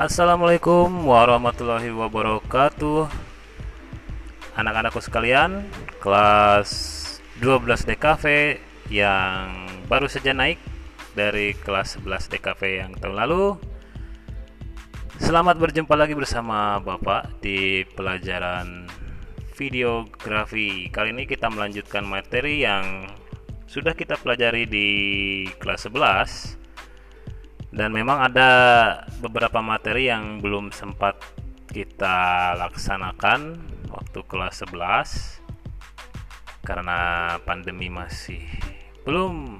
Assalamualaikum warahmatullahi wabarakatuh. Anak-anakku sekalian Kelas 12 DKV yang baru saja naik dari kelas 11 DKV yang tahun lalu. Selamat berjumpa lagi bersama Bapak di pelajaran videografi. Kali ini kita melanjutkan materi yang sudah kita pelajari di kelas 11 dan memang ada beberapa materi yang belum sempat kita laksanakan waktu kelas 11 karena pandemi masih belum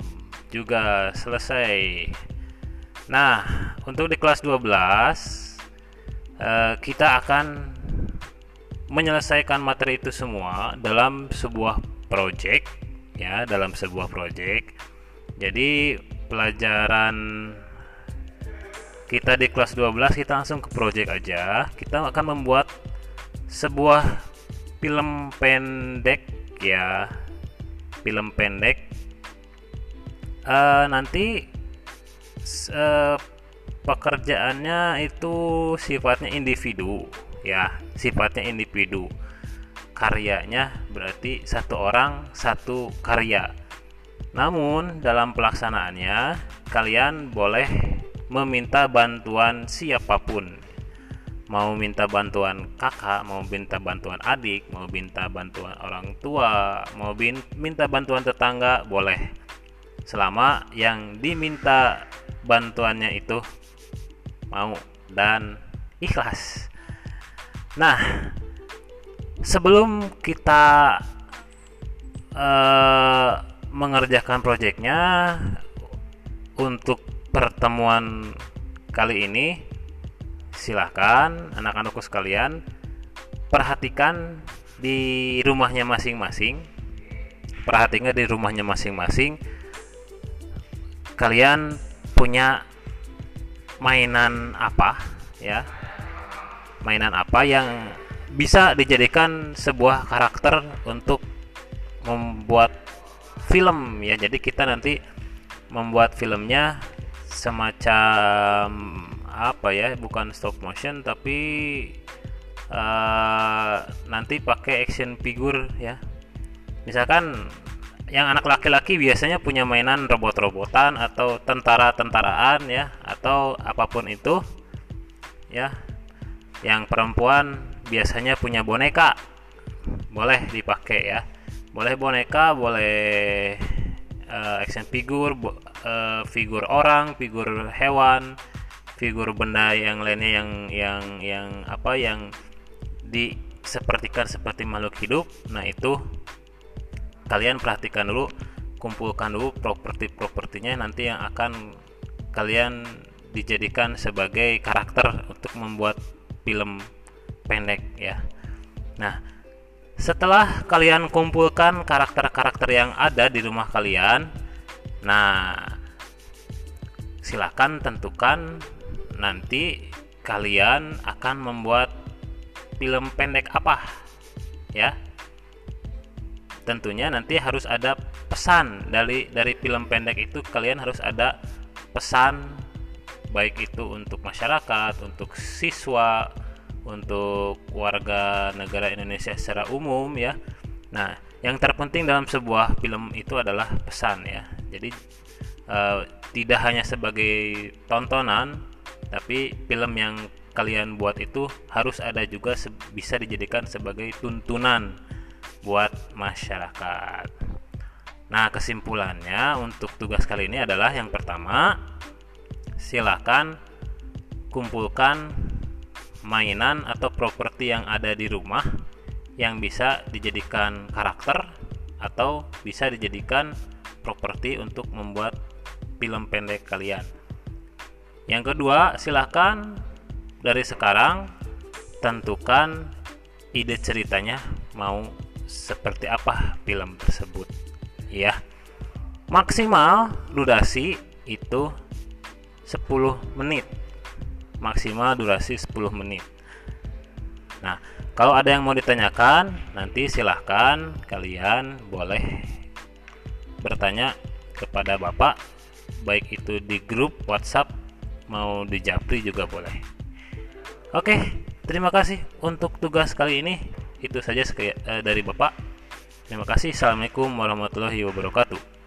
juga selesai. Nah, untuk di kelas 12 eh, kita akan menyelesaikan materi itu semua dalam sebuah project ya, dalam sebuah project. Jadi pelajaran kita di kelas 12 kita langsung ke project aja. Kita akan membuat sebuah film pendek ya. Film pendek. Uh, nanti uh, pekerjaannya itu sifatnya individu ya. Sifatnya individu. Karyanya berarti satu orang satu karya. Namun dalam pelaksanaannya kalian boleh meminta bantuan siapa pun mau minta bantuan kakak, mau minta bantuan adik, mau minta bantuan orang tua, mau minta bantuan tetangga, boleh. Selama yang diminta bantuannya itu mau dan ikhlas. Nah, sebelum kita uh, mengerjakan proyeknya untuk pertemuan kali ini silahkan anak-anakku sekalian perhatikan di rumahnya masing-masing. Perhatikan di rumahnya masing-masing. Kalian punya mainan apa ya? Mainan apa yang bisa dijadikan sebuah karakter untuk membuat film ya? Jadi kita nanti membuat filmnya semacam apa ya bukan stop motion tapi uh, nanti pakai action figure ya. Misalkan yang anak laki-laki biasanya punya mainan robot-robotan atau tentara-tentaraan ya atau apa pun itu ya. Yang perempuan biasanya punya boneka. Boleh dipakai ya. Boleh boneka boleh uh, action figure uh, figur orang figur hewan figur benda yang lainnya yang yang yang apa yang disepertikan seperti makhluk hidup. Nah itu kalian perhatikan dulu kumpulkan dulu properti-propertinya nanti yang akan kalian dijadikan sebagai karakter untuk membuat film pendek ya. Nah setelah kalian kumpulkan karakter-karakter yang ada di rumah kalian Nah, silakan tentukan nanti kalian akan membuat film pendek apa ya. Tentunya nanti harus ada pesan dari dari film pendek itu kalian harus ada pesan baik itu untuk masyarakat, untuk siswa, untuk warga negara Indonesia secara umum ya. Nah, yang terpenting dalam sebuah film itu adalah pesan ya jadi uh, tidak hanya sebagai tontonan tapi film yang kalian buat itu harus ada juga bisa dijadikan sebagai tuntunan buat masyarakat. Nah, kesimpulannya untuk tugas kali ini adalah yang pertama, silakan kumpulkan mainan atau properti yang ada di rumah yang bisa dijadikan karakter atau bisa dijadikan properti untuk membuat film pendek kalian. Yang kedua, silahkan dari sekarang tentukan ide ceritanya mau seperti apa film tersebut. Ya. Maksimal durasi itu 10 menit. Maksimal durasi 10 menit. Nah, kalau ada yang mau ditanyakan, nanti silahkan kalian boleh bertanya kepada Bapak baik itu di grup WhatsApp mau di Japri juga boleh. Oke, terima kasih untuk tugas kali ini. Itu saja uh, dari Bapak. Terima kasih. Assalamualaikum warahmatullahi wabarakatuh.